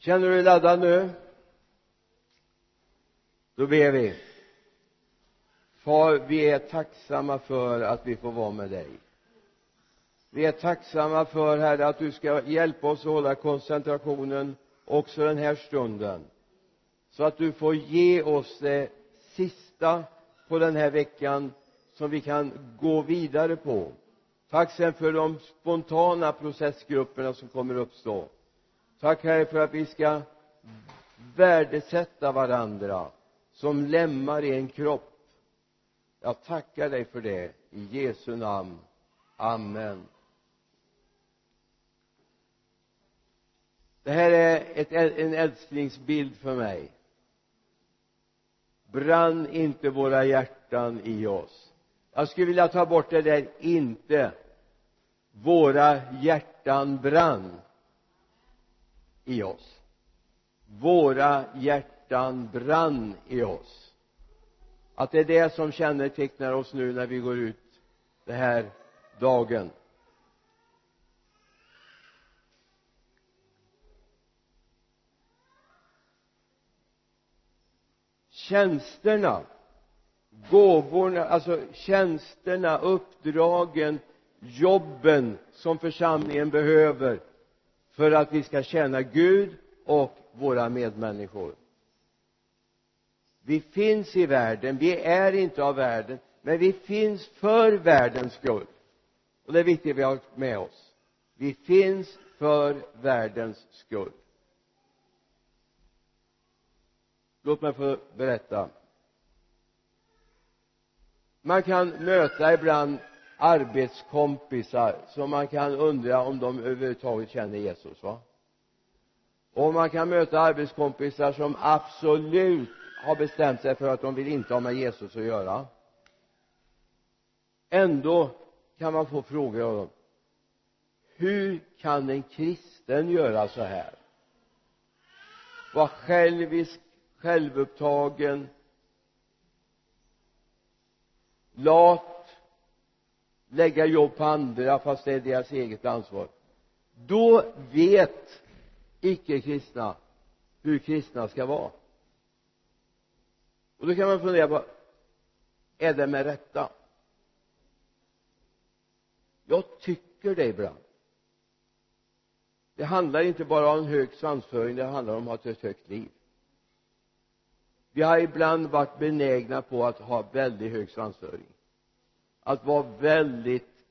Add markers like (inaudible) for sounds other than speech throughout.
känner du dig laddad nu? Då ber vi. Far vi är tacksamma för att vi får vara med dig. Vi är tacksamma för herre att du ska hjälpa oss att hålla koncentrationen också den här stunden. Så att du får ge oss det sista på den här veckan som vi kan gå vidare på. Tack sen för de spontana processgrupperna som kommer uppstå tack herre för att vi ska värdesätta varandra som lemmar i en kropp. Jag tackar dig för det. I Jesu namn. Amen. Det här är ett, en älsklingsbild för mig. Brann inte våra hjärtan i oss? Jag skulle vilja ta bort det där inte. Våra hjärtan brann i oss. Våra hjärtan brann i oss. Att det är det som kännetecknar oss nu när vi går ut den här dagen. Tjänsterna gåvorna, alltså tjänsterna, uppdragen, jobben som församlingen behöver för att vi ska tjäna Gud och våra medmänniskor. Vi finns i världen, vi är inte av världen men vi finns för världens skull. Och det är viktigt att vi har med oss. Vi finns för världens skull. Låt mig få berätta. Man kan möta ibland arbetskompisar som man kan undra om de överhuvudtaget känner Jesus va? Och man kan möta arbetskompisar som absolut har bestämt sig för att de vill inte ha med Jesus att göra. Ändå kan man få frågor av dem. Hur kan en kristen göra så här? Vara självisk självupptagen. Lat lägga jobb på andra fast det är deras eget ansvar. Då vet icke-kristna hur kristna ska vara. Och då kan man fundera på är det med rätta? Jag tycker det ibland. Det handlar inte bara om en hög svansföring det handlar om att ha ett högt liv. Vi har ibland varit benägna på att ha väldigt hög svansföring att vara väldigt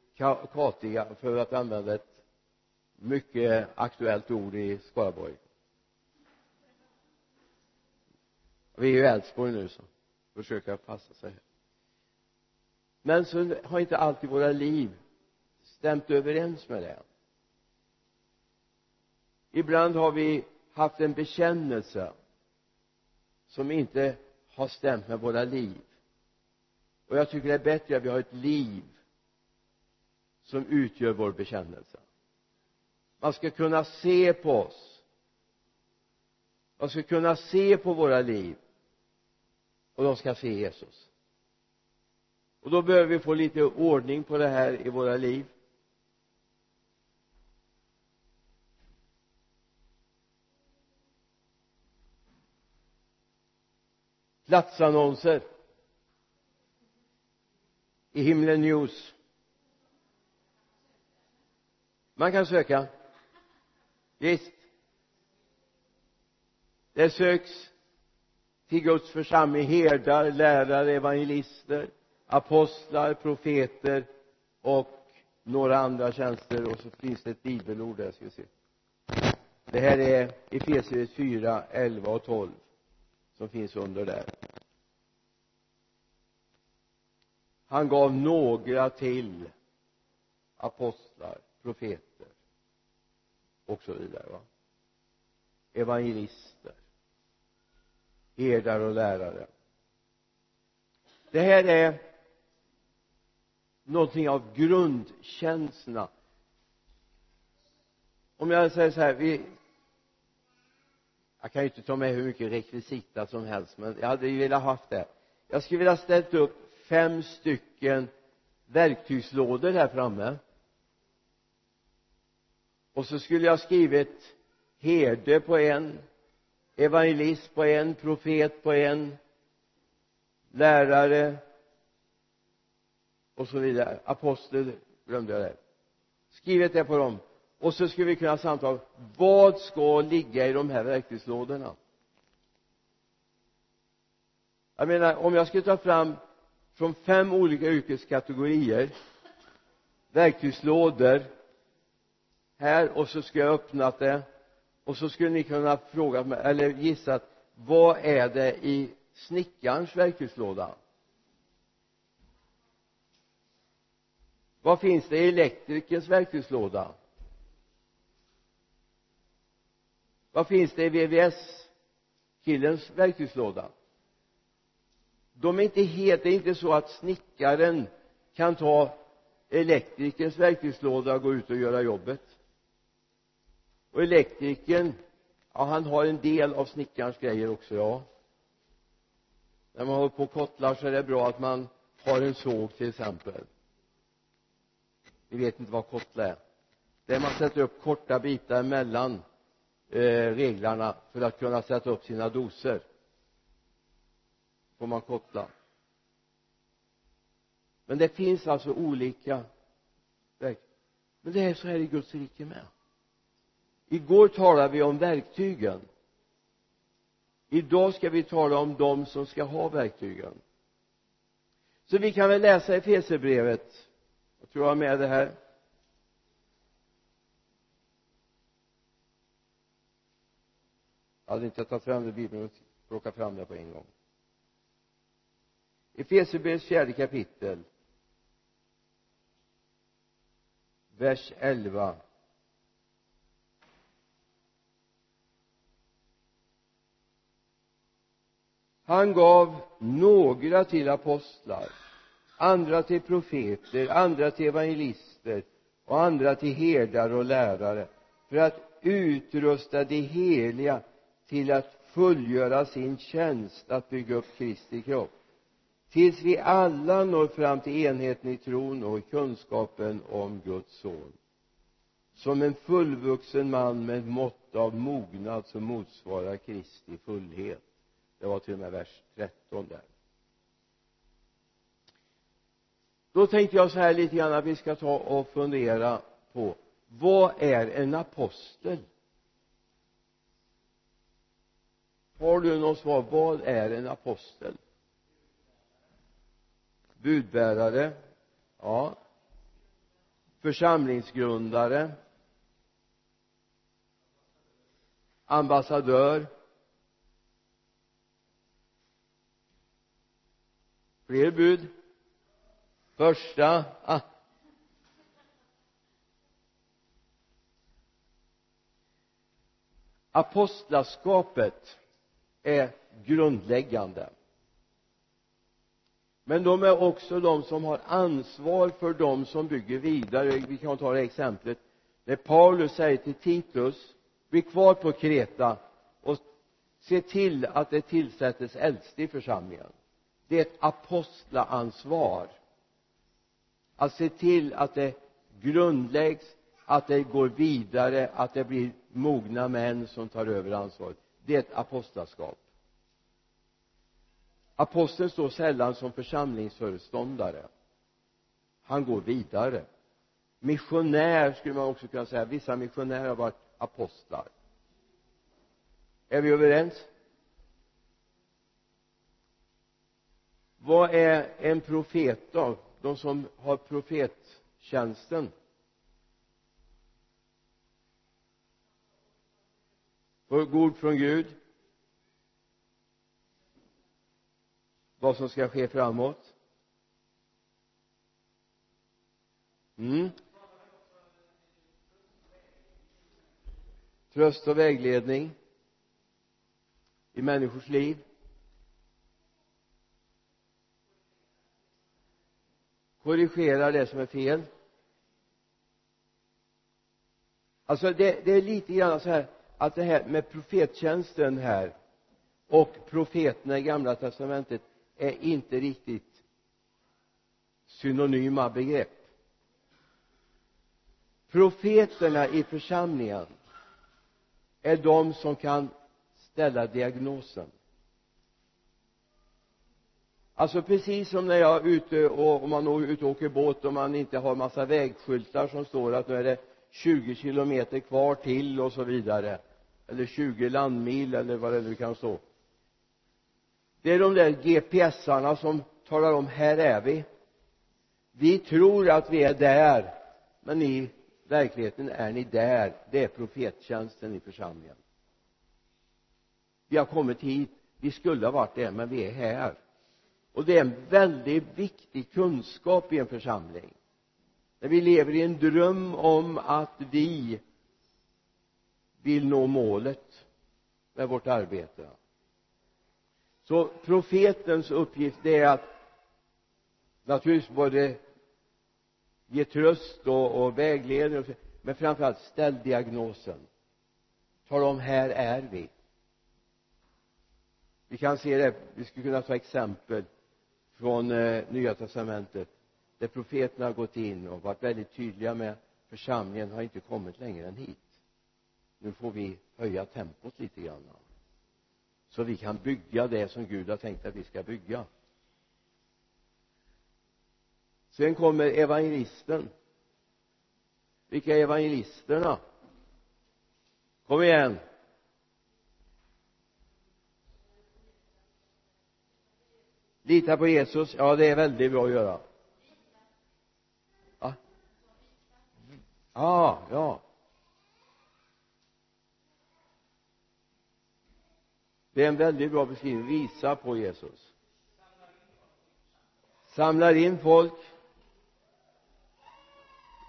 katiga för att använda ett mycket aktuellt ord i Skaraborg. Vi är ju Älvsborg nu så försöka passa sig men så har inte alltid våra liv stämt överens med det. Ibland har vi haft en bekännelse som inte har stämt med våra liv och jag tycker det är bättre att vi har ett liv som utgör vår bekännelse. Man ska kunna se på oss. Man ska kunna se på våra liv. Och de ska se Jesus. Och då behöver vi få lite ordning på det här i våra liv. Platsannonser i himlen news man kan söka. Visst. Det söks till Guds församling herdar, lärare, evangelister apostlar, profeter och några andra tjänster. Och så finns det ett bibelord där ska vi se. Det här är Efesierbrevet 4, 11 och 12 som finns under där han gav några till apostlar, profeter och så vidare va? Evangelister herdar och lärare. Det här är någonting av grundkänslorna. Om jag säger så här vi jag kan ju inte ta med hur mycket rekvisita som helst men jag hade ju velat haft det. Jag skulle vilja ställt upp fem stycken verktygslådor här framme. Och så skulle jag skrivit herde på en evangelist på en profet på en lärare och så vidare. Apostel glömde jag det Skrivit det på dem. Och så skulle vi kunna samtala vad ska ligga i de här verktygslådorna? Jag menar om jag skulle ta fram från fem olika yrkeskategorier. Verktygslådor. Här och så skulle jag öppnat det. Och så skulle ni kunna fråga mig eller gissa vad är det i snickarens verktygslåda? Vad finns det i elektrikerns verktygslåda? Vad finns det i VVS-killens verktygslåda? De är inte helt, det är inte så att snickaren kan ta elektrikerns verktygslåda och gå ut och göra jobbet. Och elektrikern ja han har en del av snickarens grejer också ja. När man håller på och kottlar så är det bra att man har en såg till exempel. Ni vet inte vad kottla är. Där man sätter upp korta bitar mellan eh, reglarna för att kunna sätta upp sina doser får man koppla. Men det finns alltså olika verktyg men det är så här i Guds rike med. Igår talade vi om verktygen. Idag ska vi tala om de som ska ha verktygen. Så vi kan väl läsa Efesierbrevet. Jag tror jag har med det här. Jag hade inte tagit fram det bibeln och plockat fram det på en gång. Efesierbrevets fjärde kapitel vers 11 han gav några till apostlar andra till profeter andra till evangelister och andra till herdar och lärare för att utrusta de heliga till att fullgöra sin tjänst att bygga upp Kristi kropp tills vi alla når fram till enheten i tron och i kunskapen om Guds son. Som en fullvuxen man med mått av mognad som motsvarar Kristi fullhet. Det var till och med vers 13 där. Då tänkte jag så här lite grann att vi ska ta och fundera på vad är en apostel? Har du något svar? Vad är en apostel? Budbärare ja församlingsgrundare ambassadör fler bud första ah. apostlaskapet är grundläggande men de är också de som har ansvar för de som bygger vidare. Vi kan ta det exemplet. När Paulus säger till Titus bli kvar på Kreta och se till att det tillsättes äldste i församlingen. Det är ett apostlaansvar att se till att det grundläggs att det går vidare att det blir mogna män som tar över ansvaret. Det är ett apostlaskap aposteln står sällan som församlingsföreståndare. Han går vidare. Missionär skulle man också kunna säga. Vissa missionärer har varit apostlar. Är vi överens? Vad är en profet då? De som har profettjänsten? Får från Gud. Vad som ska ske framåt? Mm. tröst och vägledning i människors liv. Korrigera det som är fel. Alltså det, det är lite grann så här att det här med profettjänsten här och profeterna i gamla testamentet är inte riktigt synonyma begrepp. Profeterna i församlingen är de som kan ställa diagnosen. Alltså precis som när jag är ute och om man är ute och åker båt och man inte har massa vägskyltar som står att nu är det 20 kilometer kvar till och så vidare. Eller 20 landmil eller vad det nu kan stå det är de där GPS-arna som talar om här är vi. Vi tror att vi är där men i verkligheten är ni där. Det är profettjänsten i församlingen. Vi har kommit hit. Vi skulle ha varit där men vi är här. Och det är en väldigt viktig kunskap i en församling. När vi lever i en dröm om att vi vill nå målet med vårt arbete så profetens uppgift det är att naturligtvis både ge tröst och, och vägledning och så, men framförallt ställ diagnosen. Tala om här är vi. Vi kan se det vi skulle kunna ta exempel från eh, nya testamentet där profeterna har gått in och varit väldigt tydliga med församlingen har inte kommit längre än hit. Nu får vi höja tempot lite grann så vi kan bygga det som Gud har tänkt att vi ska bygga. Sen kommer evangelisten. Vilka är evangelisterna? Kom igen. Lita på Jesus. Ja det är väldigt bra att göra. Ja. Ah, ja. Det är en väldigt bra beskrivning. Visa på Jesus. Samlar in folk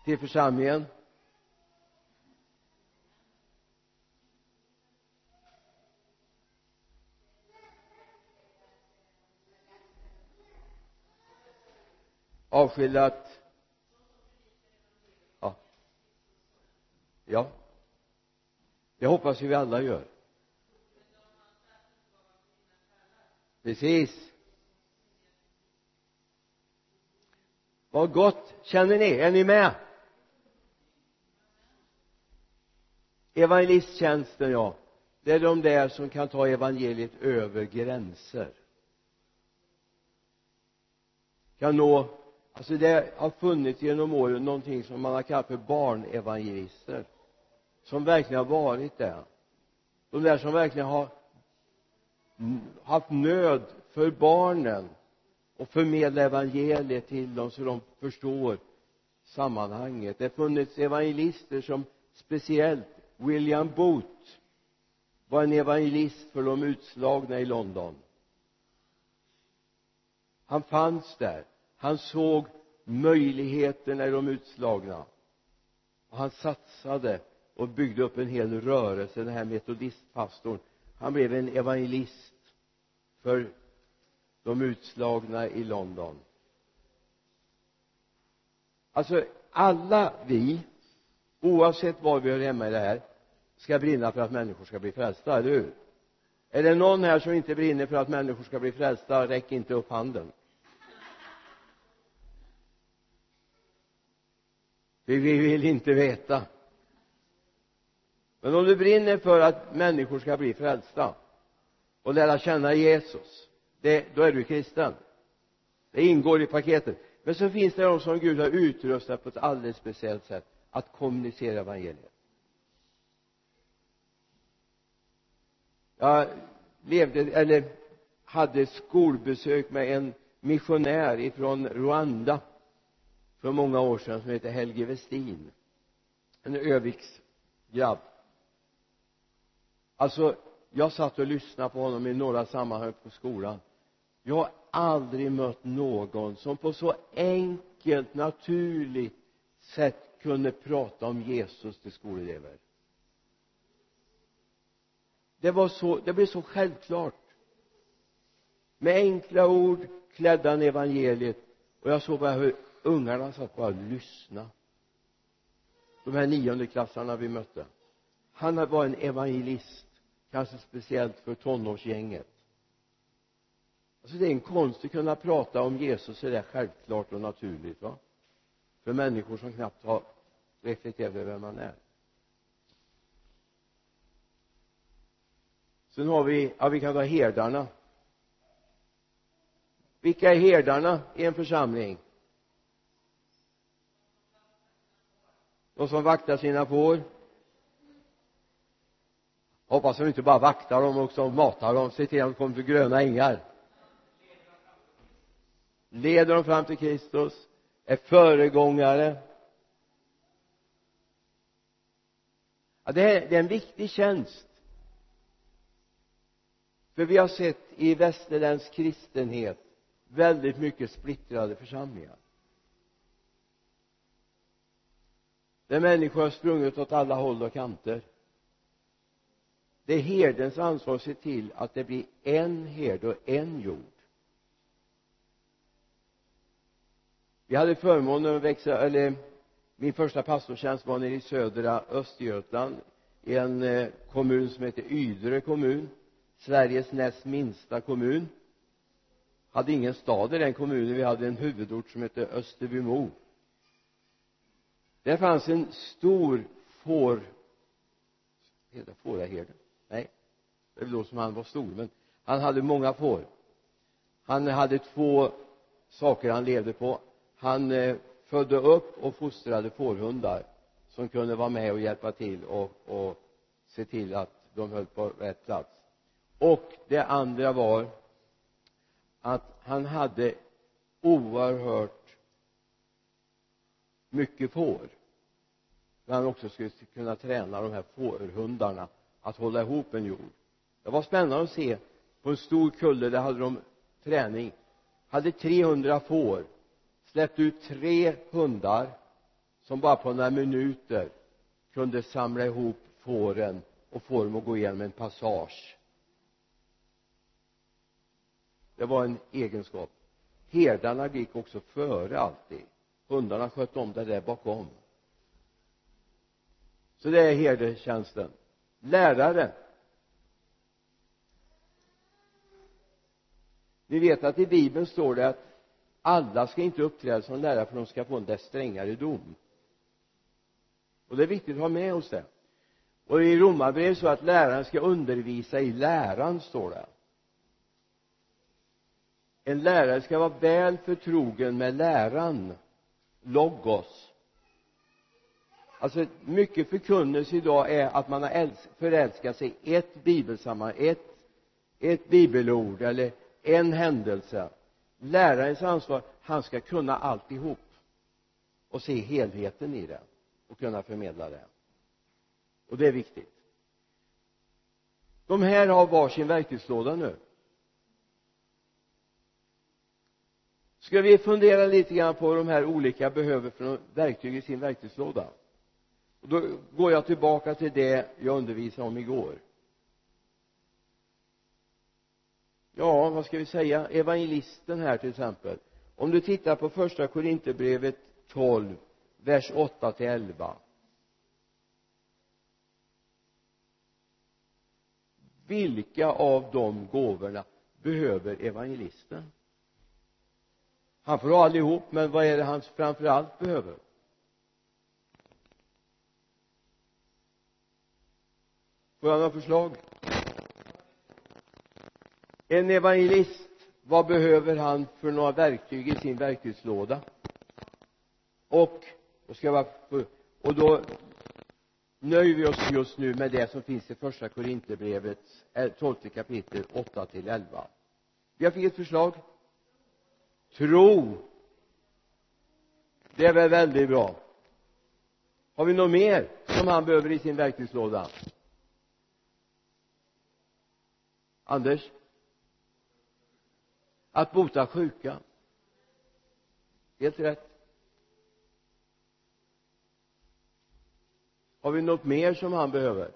till församlingen. Avskildat. Ja. Ja. Det hoppas vi alla gör. Precis. Vad gott känner ni? Är ni med? Evangelisttjänsten ja. Det är de där som kan ta evangeliet över gränser. Kan nå alltså det har funnits genom åren någonting som man har kallat för barnevangelister som verkligen har varit det de där som verkligen har haft nöd för barnen och förmedla evangeliet till dem så de förstår sammanhanget. Det har funnits evangelister som speciellt William Booth var en evangelist för de utslagna i London. Han fanns där. Han såg möjligheterna i de utslagna. Och han satsade och byggde upp en hel rörelse den här metodistpastorn. Han blev en evangelist för de utslagna i London. Alltså alla vi oavsett var vi hör hemma i det här ska brinna för att människor ska bli frälsta, eller hur? Är det någon här som inte brinner för att människor ska bli frälsta räck inte upp handen. För vi vill inte veta. Men om du brinner för att människor ska bli frälsta och lära känna Jesus det, då är du kristen. Det ingår i paketet men så finns det de som Gud har utrustat på ett alldeles speciellt sätt att kommunicera evangeliet. Jag levde eller hade skolbesök med en missionär ifrån Rwanda för många år sedan som heter Helge Westin en Öviksgrabb alltså jag satt och lyssnade på honom i några sammanhang på skolan. Jag har aldrig mött någon som på så enkelt naturligt sätt kunde prata om Jesus till skolelever. Det var så det blev så självklart. Med enkla ord klädde han evangeliet. Och jag såg bara hur ungarna satt bara och lyssnade. De här niondeklassarna vi mötte. Han var en evangelist kanske speciellt för tonårsgänget. Alltså det är en konst att kunna prata om Jesus så där självklart och naturligt va? För människor som knappt har reflekterat över vem man är. Sen har vi, ja vi kan ta herdarna. Vilka är herdarna i en församling? De som vaktar sina får? Hoppas de inte bara vaktar dem också matar dem. Ser till att de kommer till gröna ängar. Leder dem fram till Kristus är föregångare. Ja, det, är, det är en viktig tjänst. För vi har sett i västerländsk kristenhet väldigt mycket splittrade församlingar. Där människor har sprungit åt alla håll och kanter det är herdens ansvar att se till att det blir en herde och en jord. Vi hade förmånen att växa eller min första pastortjänst var nere i södra Östergötland i en eh, kommun som heter Ydre kommun Sveriges näst minsta kommun. Hade ingen stad i den kommunen vi hade en huvudort som hette Österbymo. Där fanns en stor får heter fåraherde? Nej. Det är väl då som han var stor men han hade många får. Han hade två saker han levde på. Han eh, födde upp och fostrade fårhundar som kunde vara med och hjälpa till och, och se till att de höll på rätt plats. Och det andra var att han hade oerhört mycket får. Men han också skulle kunna träna de här fårhundarna att hålla ihop en jord. Det var spännande att se på en stor kulle där hade de träning. Hade 300 får släppt ut tre hundar som bara på några minuter kunde samla ihop fåren och få dem att gå igenom en passage. Det var en egenskap. Herdarna gick också före alltid. Hundarna skötte om det där bakom. Så det är herdetjänsten lärare. Vi vet att i bibeln står det att alla ska inte uppträda som lärare för de ska få en dess strängare dom. Och det är viktigt att ha med oss det. Och i romarbrevet så att läraren ska undervisa i läran står det. En lärare ska vara väl förtrogen med läran logos alltså mycket förkunnelse idag är att man har förälskat sig i ett bibelsammanhang ett ett bibelord eller en händelse. Lärarens ansvar han ska kunna alltihop och se helheten i det och kunna förmedla det. Och det är viktigt. De här har varsin verktygslåda nu. Ska vi fundera lite grann på vad de här olika behöver för verktyg i sin verktygslåda? Då går jag tillbaka till det jag undervisade om igår. Ja vad ska vi säga? Evangelisten här till exempel. Om du tittar på första korinterbrevet 12 vers 8 till 11 vilka av de gåvorna behöver evangelisten? Han får ha allihop men vad är det han framför allt behöver? Får jag några förslag? En evangelist vad behöver han för några verktyg i sin verktygslåda? Och då ska jag bara och då nöjer vi oss just nu med det som finns i första Korinthierbrevets eh, tolfte kapitel 8 till 11 jag fick ett förslag. Tro. Det är väl väldigt bra. Har vi något mer som han behöver i sin verktygslåda? Anders? Att bota sjuka. Helt rätt. Har vi något mer som han behöver?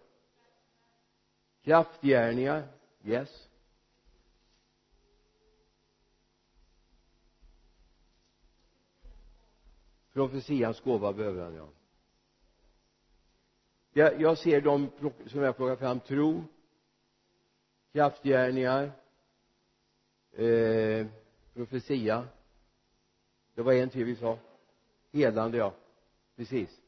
Kraftgärningar? Yes. Profetians gåva behöver han ja. Jag, jag ser de som jag plockar fram tro kraftgärningar eh, profetia. Det var en till vi sa. Helande ja. Precis.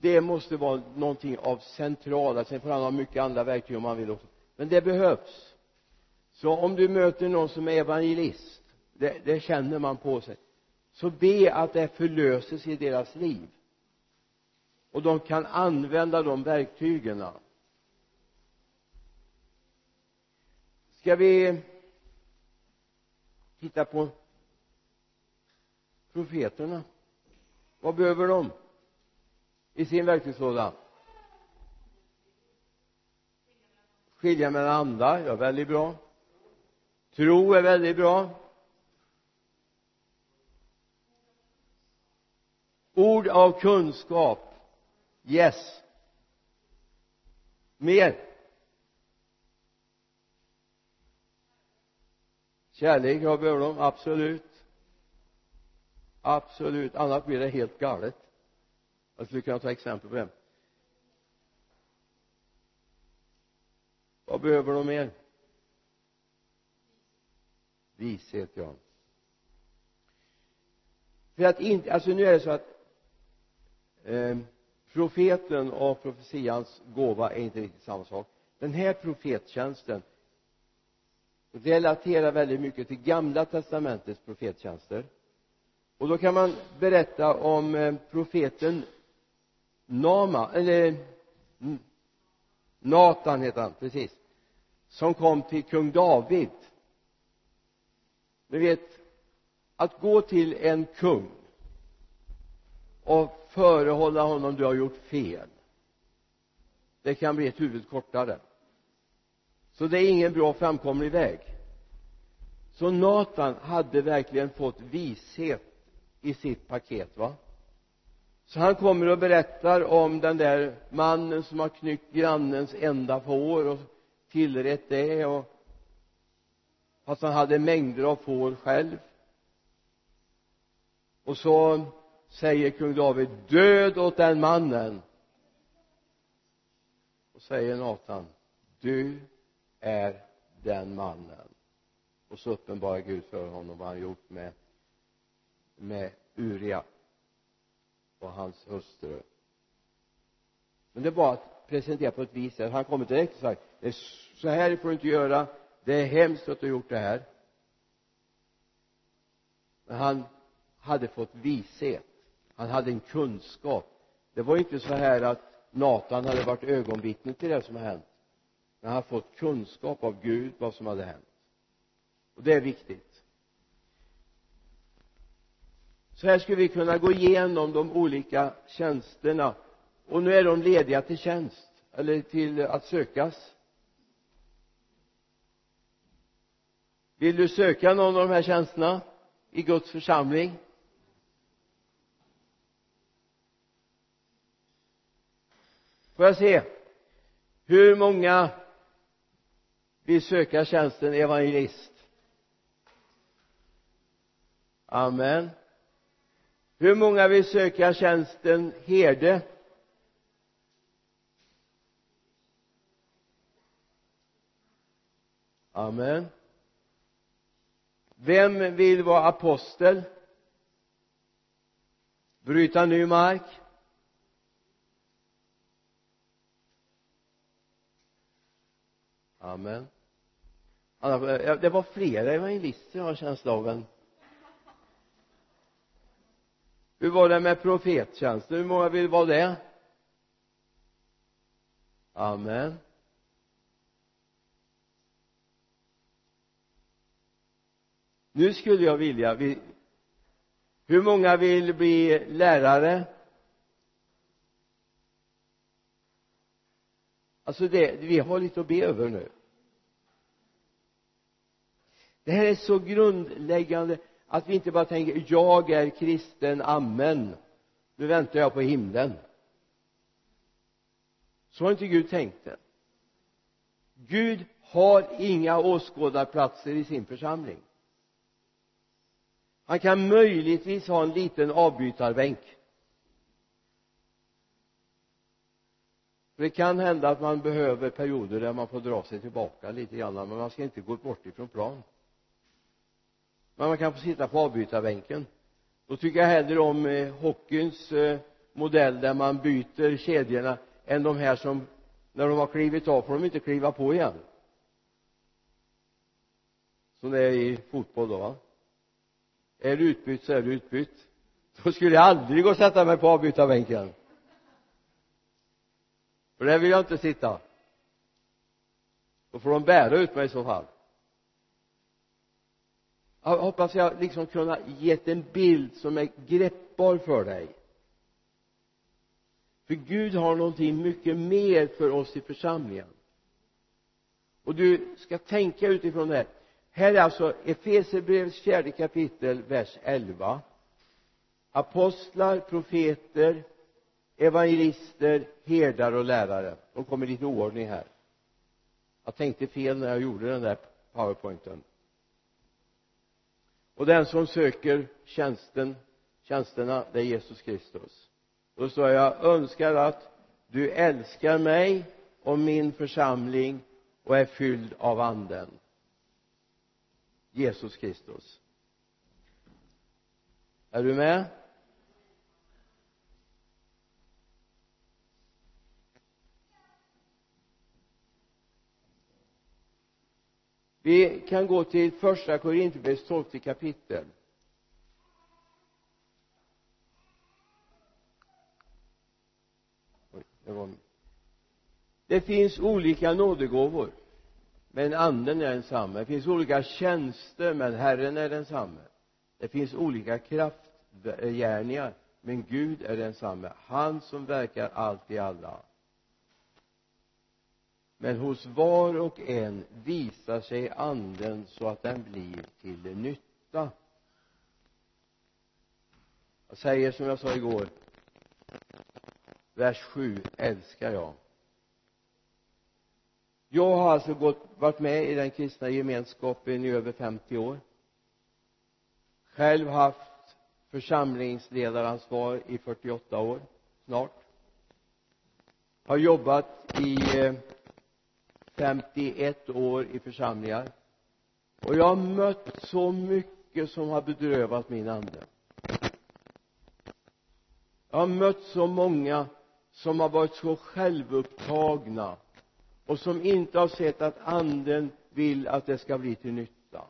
Det måste vara någonting av centrala. Sen får han ha mycket andra verktyg om han vill också. Men det behövs. Så om du möter någon som är evangelist det, det känner man på sig så be att det förlöses i deras liv. Och de kan använda de verktygen. Ska vi titta på profeterna? Vad behöver de i sin verktygslåda? Skilja mellan andar, ja väldigt bra. Tro är väldigt bra. Ord av kunskap yes. Mer. Kärlek vad behöver de absolut. Absolut annars blir det helt galet. Jag skulle kunna ta exempel på det. Vad behöver de mer? Vishet ja. För att inte alltså nu är det så att eh, profeten och profetians gåva är inte riktigt samma sak. Den här profettjänsten relaterar väldigt mycket till gamla testamentets profettjänster. Och då kan man berätta om eh, profeten Nama eller mm, Natan heter han precis som kom till kung David. Ni vet att gå till en kung och förehålla honom du har gjort fel. Det kan bli ett huvud kortare så det är ingen bra framkomlig väg. Så Natan hade verkligen fått vishet i sitt paket va? Så han kommer och berättar om den där mannen som har knyckt grannens enda får och tillrätt det och fast han hade mängder av får själv. Och så säger kung David död åt den mannen. Och säger Natan du är den mannen. Och så uppenbarar Gud för honom vad han gjort med med Uria och hans hustru. Men det är bara att presentera på ett vis. Han kommer direkt och säger det är så här får du inte göra. Det är hemskt att du har gjort det här. Men han hade fått vishet. Han hade en kunskap. Det var inte så här att Natan hade varit ögonvittne till det som har hänt men han hade fått kunskap av Gud vad som hade hänt. Och det är viktigt. Så här skulle vi kunna gå igenom de olika tjänsterna. Och nu är de lediga till tjänst eller till att sökas. Vill du söka någon av de här tjänsterna i Guds församling? Får jag se hur många vill söka tjänsten evangelist. Amen. Hur många vill söka tjänsten herde? Amen. Vem vill vara apostel? Bryta ny mark? Amen. Eh, eh, det var flera evangelister jag har känsla av än hur var det med profettjänsten hur många vill vara det? Amen. Nu skulle jag vilja vi, hur många vill bli lärare? Alltså det, vi har lite att be över nu det här är så grundläggande att vi inte bara tänker jag är kristen, amen. Nu väntar jag på himlen. Så har inte Gud tänkt det. Gud har inga åskådarplatser i sin församling. Han kan möjligtvis ha en liten avbytarbänk. För det kan hända att man behöver perioder där man får dra sig tillbaka lite grann men man ska inte gå bort ifrån plan men man kan få sitta på avbytarbänken. Då tycker jag hellre om eh, hockeyns eh, modell där man byter kedjorna än de här som när de har klivit av får de inte kliva på igen. Som det är i fotboll då va? Är du utbytt så är du utbytt. (laughs) Då skulle jag aldrig gå och sätta mig på avbytarbänken. För där vill jag inte sitta. Då får de bära ut mig i så fall jag hoppas jag liksom kunna gett en bild som är greppbar för dig. För Gud har någonting mycket mer för oss i församlingen. Och du ska tänka utifrån det här. Här är alltså Efesierbrevets fjärde kapitel vers 11 apostlar, profeter, evangelister, herdar och lärare. De kommer i lite oordning här. Jag tänkte fel när jag gjorde den där powerpointen och den som söker tjänsten tjänsterna det är Jesus Kristus. Då står jag önskar att du älskar mig och min församling och är fylld av anden. Jesus Kristus. Är du med? Vi kan gå till första Korinthierbrevets tolfte kapitel. Det var det finns olika nådegåvor men anden är densamma det finns olika tjänster men Herren är densamme. Det finns olika kraftgärningar men Gud är densamme. Han som verkar allt i alla men hos var och en visar sig anden så att den blir till nytta. Jag säger som jag sa igår vers 7 älskar jag. Jag har alltså gått, varit med i den kristna gemenskapen i över 50 år. Själv haft församlingsledaransvar i 48 år snart. Har jobbat i eh, 51 år i församlingar. Och jag har mött så mycket som har bedrövat min ande. Jag har mött så många som har varit så självupptagna och som inte har sett att anden vill att det ska bli till nytta.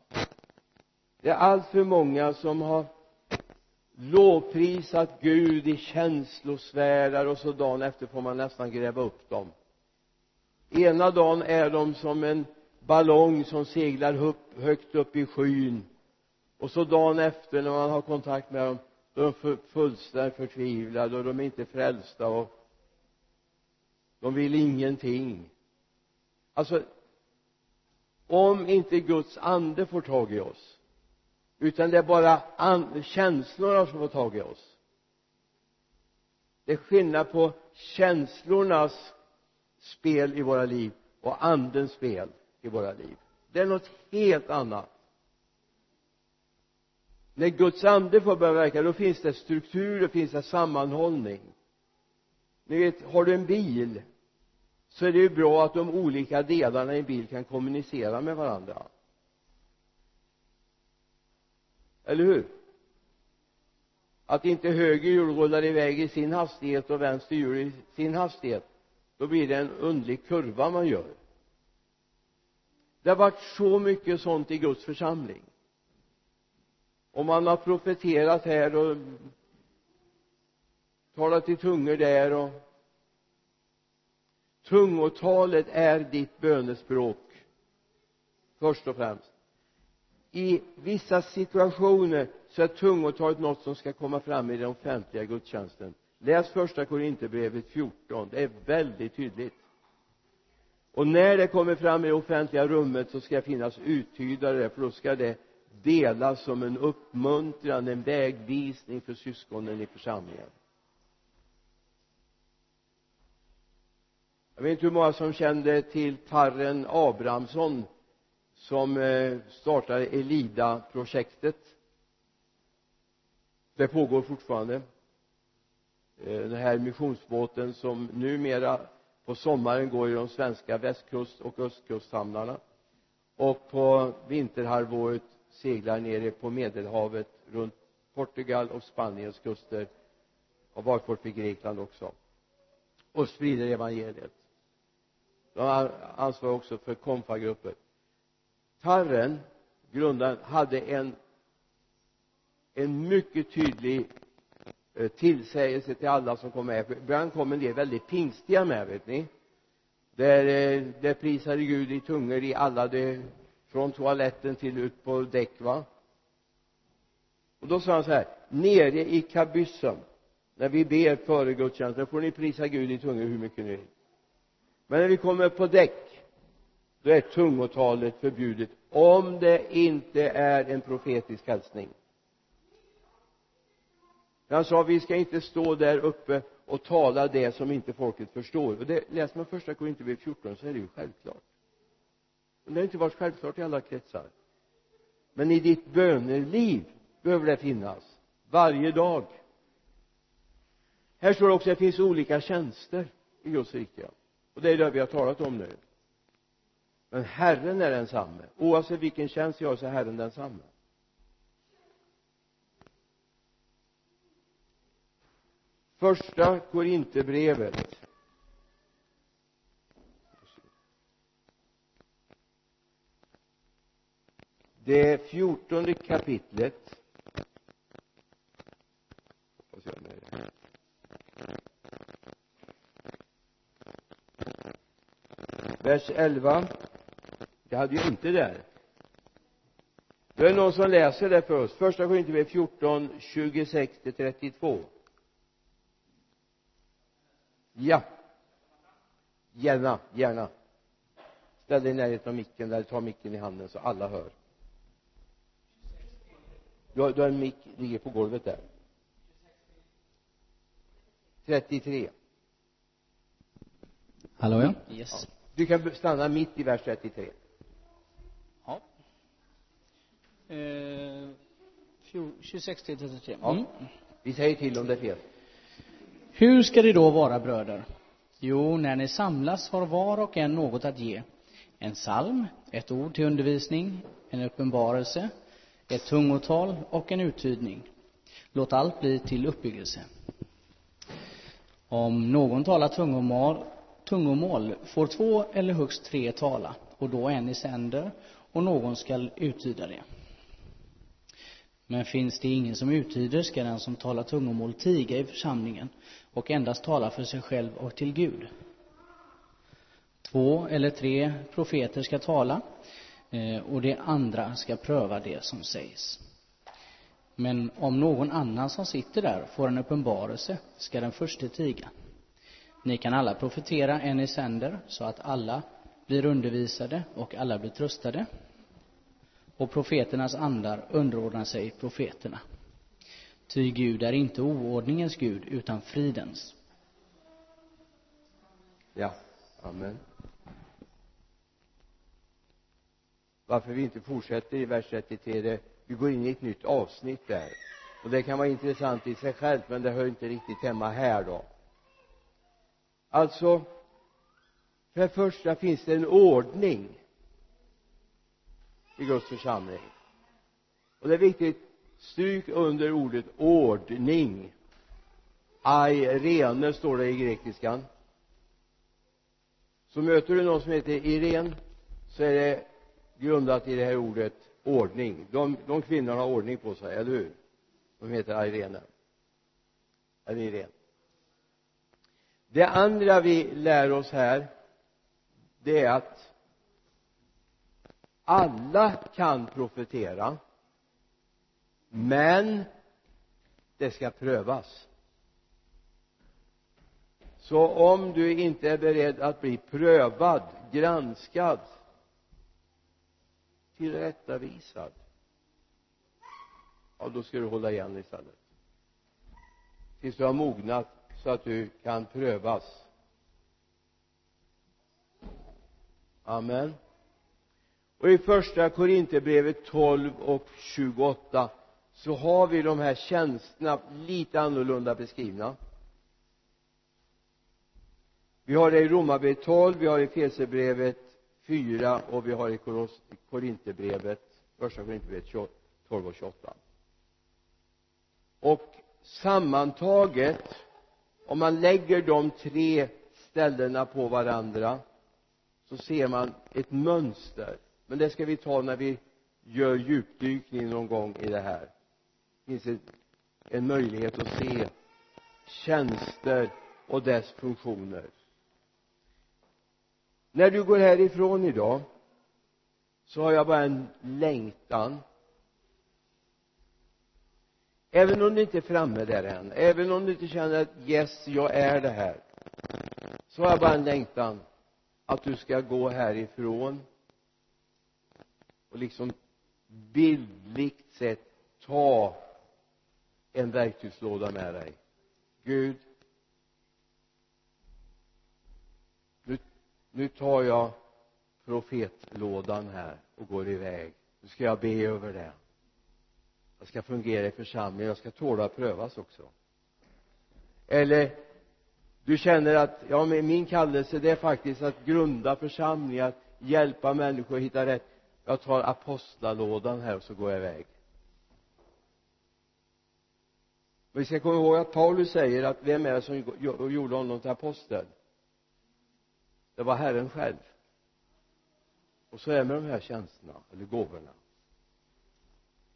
Det är alltför många som har lovprisat Gud i känslosfärer och så dagen efter får man nästan gräva upp dem ena dagen är de som en ballong som seglar upp, högt upp i skyn. Och så dagen efter när man har kontakt med dem då är de fullständigt förtvivlade och de är inte frälsta och de vill ingenting. Alltså om inte Guds ande får tag i oss utan det är bara känslorna som får tag i oss. Det är skillnad på känslornas spel i våra liv och andens spel i våra liv. Det är något helt annat. När Guds ande får börja verka då finns det struktur, då finns det sammanhållning. Ni vet, har du en bil så är det ju bra att de olika delarna i en bil kan kommunicera med varandra. Eller hur? Att inte höger hjul rullar iväg i sin hastighet och vänster hjul i sin hastighet då blir det en underlig kurva man gör. Det har varit så mycket sånt i Guds församling. Och man har profeterat här och talat i tungor där och tungotalet är ditt bönespråk först och främst. I vissa situationer så är tungotalet något som ska komma fram i den offentliga gudstjänsten läs första korinthierbrevet 14 det är väldigt tydligt. Och när det kommer fram i det offentliga rummet så ska det finnas uttydare för då ska det delas som en uppmuntran, en vägvisning för syskonen i församlingen. Jag vet inte hur många som kände till Tarren Abrahamsson som eh, startade Elida-projektet. Det pågår fortfarande. Eh, den här missionsbåten som numera på sommaren går i de svenska västkust och östkusthamnarna och på vinterhalvåret seglar nere på medelhavet runt Portugal och Spaniens kuster har varit vid Grekland också och sprider evangeliet. De ansvarar också för konfagrupper. Tarren grundaren hade en en mycket tydlig Eh, tillsägelse till alla som kom med. Ibland kom en del väldigt pingstiga med vet ni. Där eh, det prisade Gud i tungor i alla de, från toaletten till ut på däck va. Och då sa han så här nere i kabyssen när vi ber före gudstjänsten får ni prisa Gud i tungor hur mycket ni vill. Men när vi kommer på däck då är tungotalet förbjudet om det inte är en profetisk hälsning han sa vi ska inte stå där uppe och tala det som inte folket förstår. Och det läser man första Korinthierbrevet 14 så är det ju självklart. Men det har inte varit självklart i alla kretsar. Men i ditt böneliv behöver det finnas. Varje dag. Här står det också att det finns olika tjänster i Guds rike. Och det är det vi har talat om nu. Men Herren är densamme. Oavsett vilken tjänst jag har så är Herren densamme. Första Korinthierbrevet. Det fjortonde kapitlet. Vers 11 det hade ju inte där. Då är det någon som läser det för oss? Första Korinthierbrevet 14 26 till 32 ja. Gärna, gärna. Ställ dig i närheten av micken eller ta micken i handen så alla hör. Du har, du har en mick, ligger på golvet där. 33 Hallå ja. Yes. Ja. du kan stanna mitt i vers 33 ja. Eh, 26 till 33 ja. mm. vi säger till om det är fel hur ska det då vara bröder? Jo när ni samlas har var och en något att ge. En psalm ett ord till undervisning en uppenbarelse ett tungotal och en uttydning. Låt allt bli till uppbyggelse. Om någon talar tungomål, tungomål får två eller högst tre tala och då en i sänder och någon skall uttyda det men finns det ingen som uttyder ska den som talar tungomål tiga i församlingen och endast tala för sig själv och till Gud. Två eller tre profeter ska tala eh, och de andra ska pröva det som sägs. Men om någon annan som sitter där får en uppenbarelse ska den förste tiga. Ni kan alla profetera en i sänder så att alla blir undervisade och alla blir tröstade och profeternas andar underordnar sig profeterna. Ty Gud är inte oordningens Gud utan fridens. Ja, amen. Varför vi inte fortsätter i vers 33 det, vi går in i ett nytt avsnitt där. Och det kan vara intressant i sig självt men det hör inte riktigt hemma här då. Alltså för det första finns det en ordning i Guds församling. Och det är viktigt stryk under ordet ordning. Airene står det i grekiskan. Så möter du någon som heter Irene så är det grundat i det här ordet ordning. De, de kvinnorna har ordning på sig, eller hur? De heter Irene. Eller Irene. Det andra vi lär oss här det är att alla kan profetera men det ska prövas. Så om du inte är beredd att bli prövad, granskad tillrättavisad ja då ska du hålla igen istället. Tills du har mognat så att du kan prövas. Amen och i första Korinthierbrevet 12 och 28 så har vi de här tjänsterna lite annorlunda beskrivna. Vi har det i Romarbrevet 12, vi har det i Fesebrevet 4 och vi har det i Korinthierbrevet första Korinthierbrevet 12 och 28 och sammantaget om man lägger de tre ställena på varandra så ser man ett mönster men det ska vi ta när vi gör djupdykning någon gång i det här. Det finns en möjlighet att se tjänster och dess funktioner. När du går härifrån idag så har jag bara en längtan. Även om du inte är framme där än även om du inte känner att yes jag är det här så har jag bara en längtan att du ska gå härifrån och liksom bildligt sett ta en verktygslåda med dig. Gud nu, nu tar jag profetlådan här och går iväg. Nu ska jag be över det jag ska fungera i församlingen. Jag ska tåla att prövas också. Eller du känner att ja men min kallelse det är faktiskt att grunda församlingar hjälpa människor att hitta rätt jag tar apostlalådan här och så går jag iväg. Men vi ska komma ihåg att Paulus säger att vem är det som gjorde honom till apostel? Det var Herren själv. Och så är det med de här tjänsterna eller gåvorna.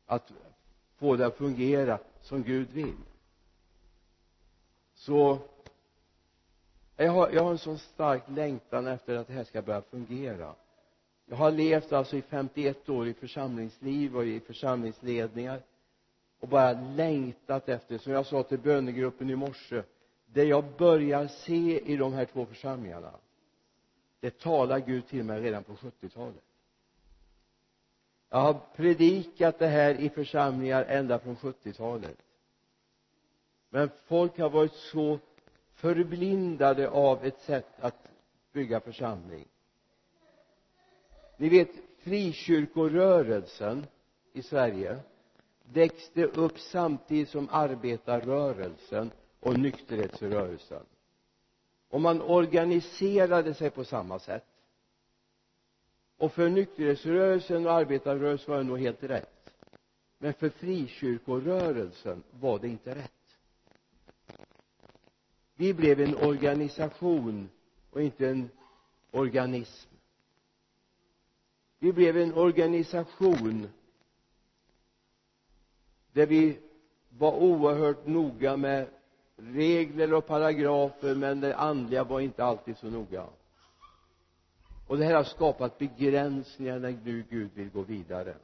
Att få det att fungera som Gud vill. Så jag har, jag har en sån stark längtan efter att det här ska börja fungera jag har levt alltså i 51 år i församlingsliv och i församlingsledningar och bara längtat efter som jag sa till bönegruppen i morse det jag börjar se i de här två församlingarna det talar Gud till mig redan på 70-talet jag har predikat det här i församlingar ända från 70-talet men folk har varit så förblindade av ett sätt att bygga församling ni vet frikyrkorörelsen i Sverige växte upp samtidigt som arbetarrörelsen och nykterhetsrörelsen. Och man organiserade sig på samma sätt. Och för nykterhetsrörelsen och arbetarrörelsen var det nog helt rätt. Men för frikyrkorörelsen var det inte rätt. Vi blev en organisation och inte en organism vi blev en organisation där vi var oerhört noga med regler och paragrafer men det andliga var inte alltid så noga. Och det här har skapat begränsningar när nu Gud vill gå vidare.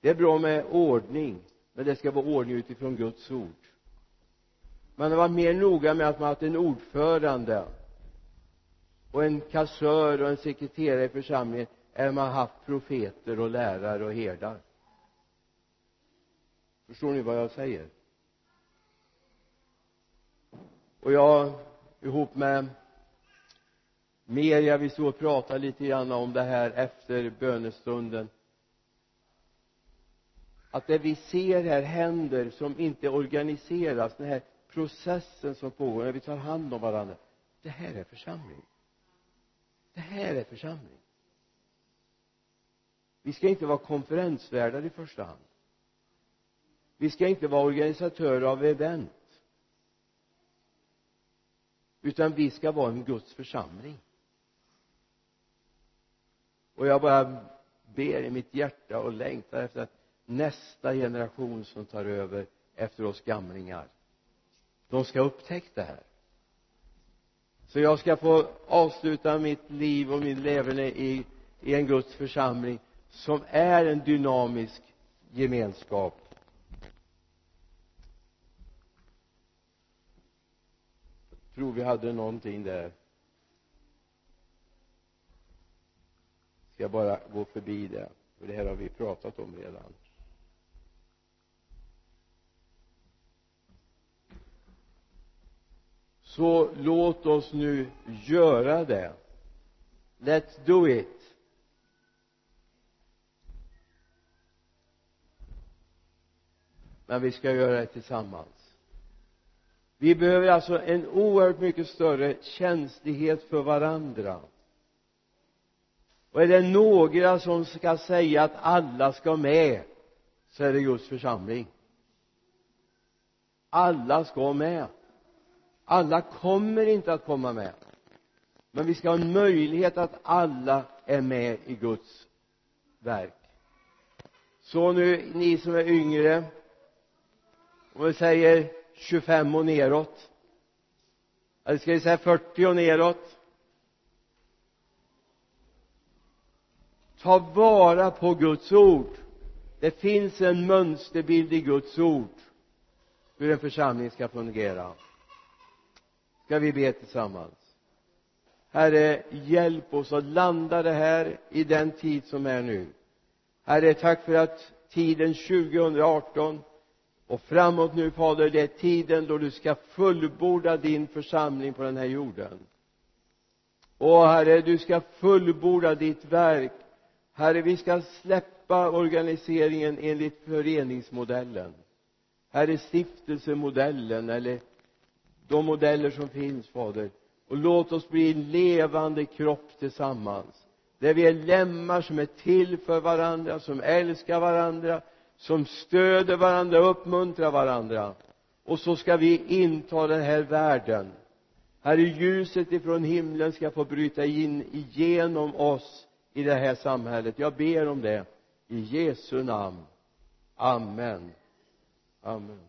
Det är bra med ordning men det ska vara ordning utifrån Guds ord. Man har varit mer noga med att man har haft en ordförande och en kassör och en sekreterare i församlingen än man haft profeter och lärare och herdar. Förstår ni vad jag säger? Och jag ihop med Merja vi stod och pratade lite grann om det här efter bönestunden. Att det vi ser här händer som inte organiseras den här processen som pågår när vi tar hand om varandra. Det här är församling det här är församling. Vi ska inte vara konferensvärdar i första hand. Vi ska inte vara organisatörer av event. Utan vi ska vara en Guds församling. Och jag bara ber i mitt hjärta och längtar efter att nästa generation som tar över efter oss gamlingar de ska upptäcka det här så jag ska få avsluta mitt liv och min leverne i, i en Guds församling som är en dynamisk gemenskap. Jag tror vi hade någonting där. Ska bara gå förbi det? För det här har vi pratat om redan. Så låt oss nu göra det. Let's do it. Men vi ska göra det tillsammans. Vi behöver alltså en oerhört mycket större känslighet för varandra. Och är det några som ska säga att alla ska med så är det Guds församling. Alla ska med alla kommer inte att komma med. Men vi ska ha en möjlighet att alla är med i Guds verk. Så nu ni som är yngre om vi säger 25 och neråt. Eller ska vi säga 40 och neråt? Ta vara på Guds ord. Det finns en mönsterbild i Guds ord. Hur en församling ska fungera ska vi be tillsammans? Herre hjälp oss att landa det här i den tid som är nu. Herre tack för att tiden 2018 och framåt nu fader det är tiden då du ska fullborda din församling på den här jorden. Och herre du ska fullborda ditt verk. Herre vi ska släppa organiseringen enligt föreningsmodellen. Herre stiftelsemodellen eller de modeller som finns fader. Och låt oss bli en levande kropp tillsammans. Där vi är lemmar som är till för varandra som älskar varandra som stöder varandra och uppmuntrar varandra. Och så ska vi inta den här världen. Herre ljuset ifrån himlen ska få bryta in igenom oss i det här samhället. Jag ber om det. I Jesu namn. Amen. Amen.